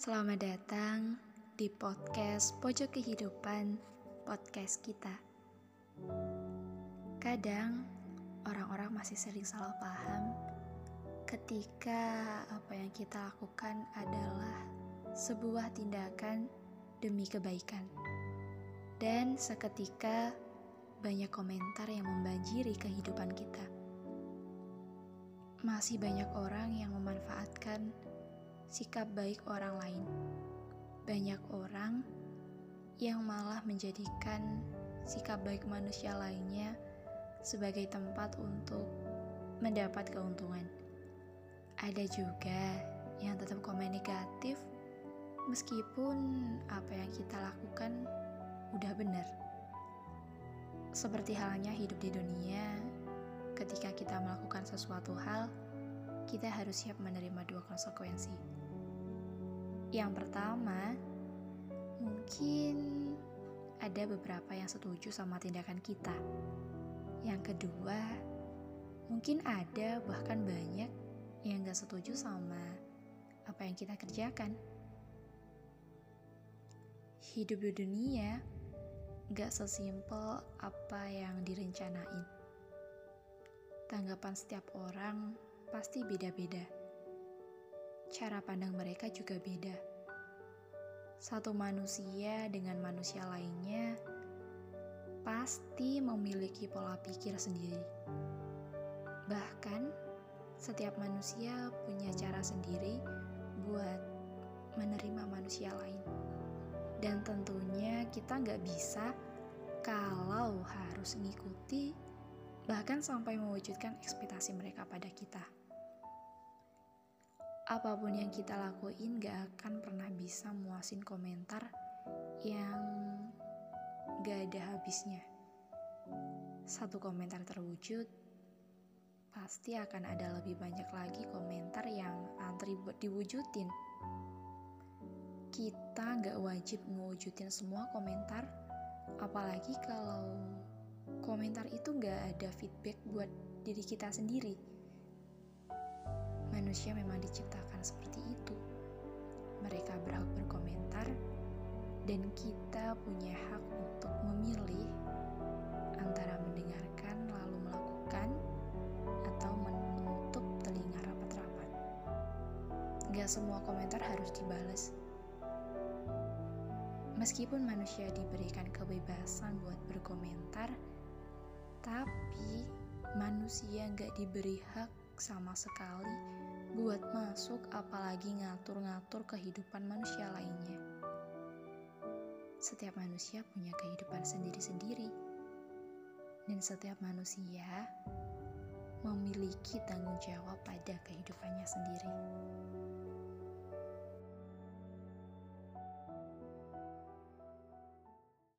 Selamat datang di podcast Pojok Kehidupan, podcast kita. Kadang orang-orang masih sering salah paham ketika apa yang kita lakukan adalah sebuah tindakan demi kebaikan. Dan seketika banyak komentar yang membanjiri kehidupan kita. Masih banyak orang yang memanfaatkan sikap baik orang lain. Banyak orang yang malah menjadikan sikap baik manusia lainnya sebagai tempat untuk mendapat keuntungan. Ada juga yang tetap komen negatif meskipun apa yang kita lakukan udah benar. Seperti halnya hidup di dunia, ketika kita melakukan sesuatu hal, kita harus siap menerima dua konsekuensi. Yang pertama, mungkin ada beberapa yang setuju sama tindakan kita. Yang kedua, mungkin ada bahkan banyak yang gak setuju sama apa yang kita kerjakan. Hidup di dunia gak sesimpel apa yang direncanain. Tanggapan setiap orang pasti beda-beda. Cara pandang mereka juga beda. Satu manusia dengan manusia lainnya pasti memiliki pola pikir sendiri. Bahkan, setiap manusia punya cara sendiri buat menerima manusia lain. Dan tentunya kita nggak bisa kalau harus mengikuti bahkan sampai mewujudkan ekspektasi mereka pada kita apa pun yang kita lakuin gak akan pernah bisa muasin komentar yang gak ada habisnya. Satu komentar terwujud, pasti akan ada lebih banyak lagi komentar yang antri buat diwujudin. Kita gak wajib ngewujudin semua komentar, apalagi kalau komentar itu gak ada feedback buat diri kita sendiri Manusia memang diciptakan seperti itu. Mereka berhak berkomentar, dan kita punya hak untuk memilih antara mendengarkan lalu melakukan atau menutup telinga rapat-rapat. Gak semua komentar harus dibalas. Meskipun manusia diberikan kebebasan buat berkomentar, tapi manusia gak diberi hak sama sekali buat masuk apalagi ngatur-ngatur kehidupan manusia lainnya. Setiap manusia punya kehidupan sendiri-sendiri. Dan setiap manusia memiliki tanggung jawab pada kehidupannya sendiri.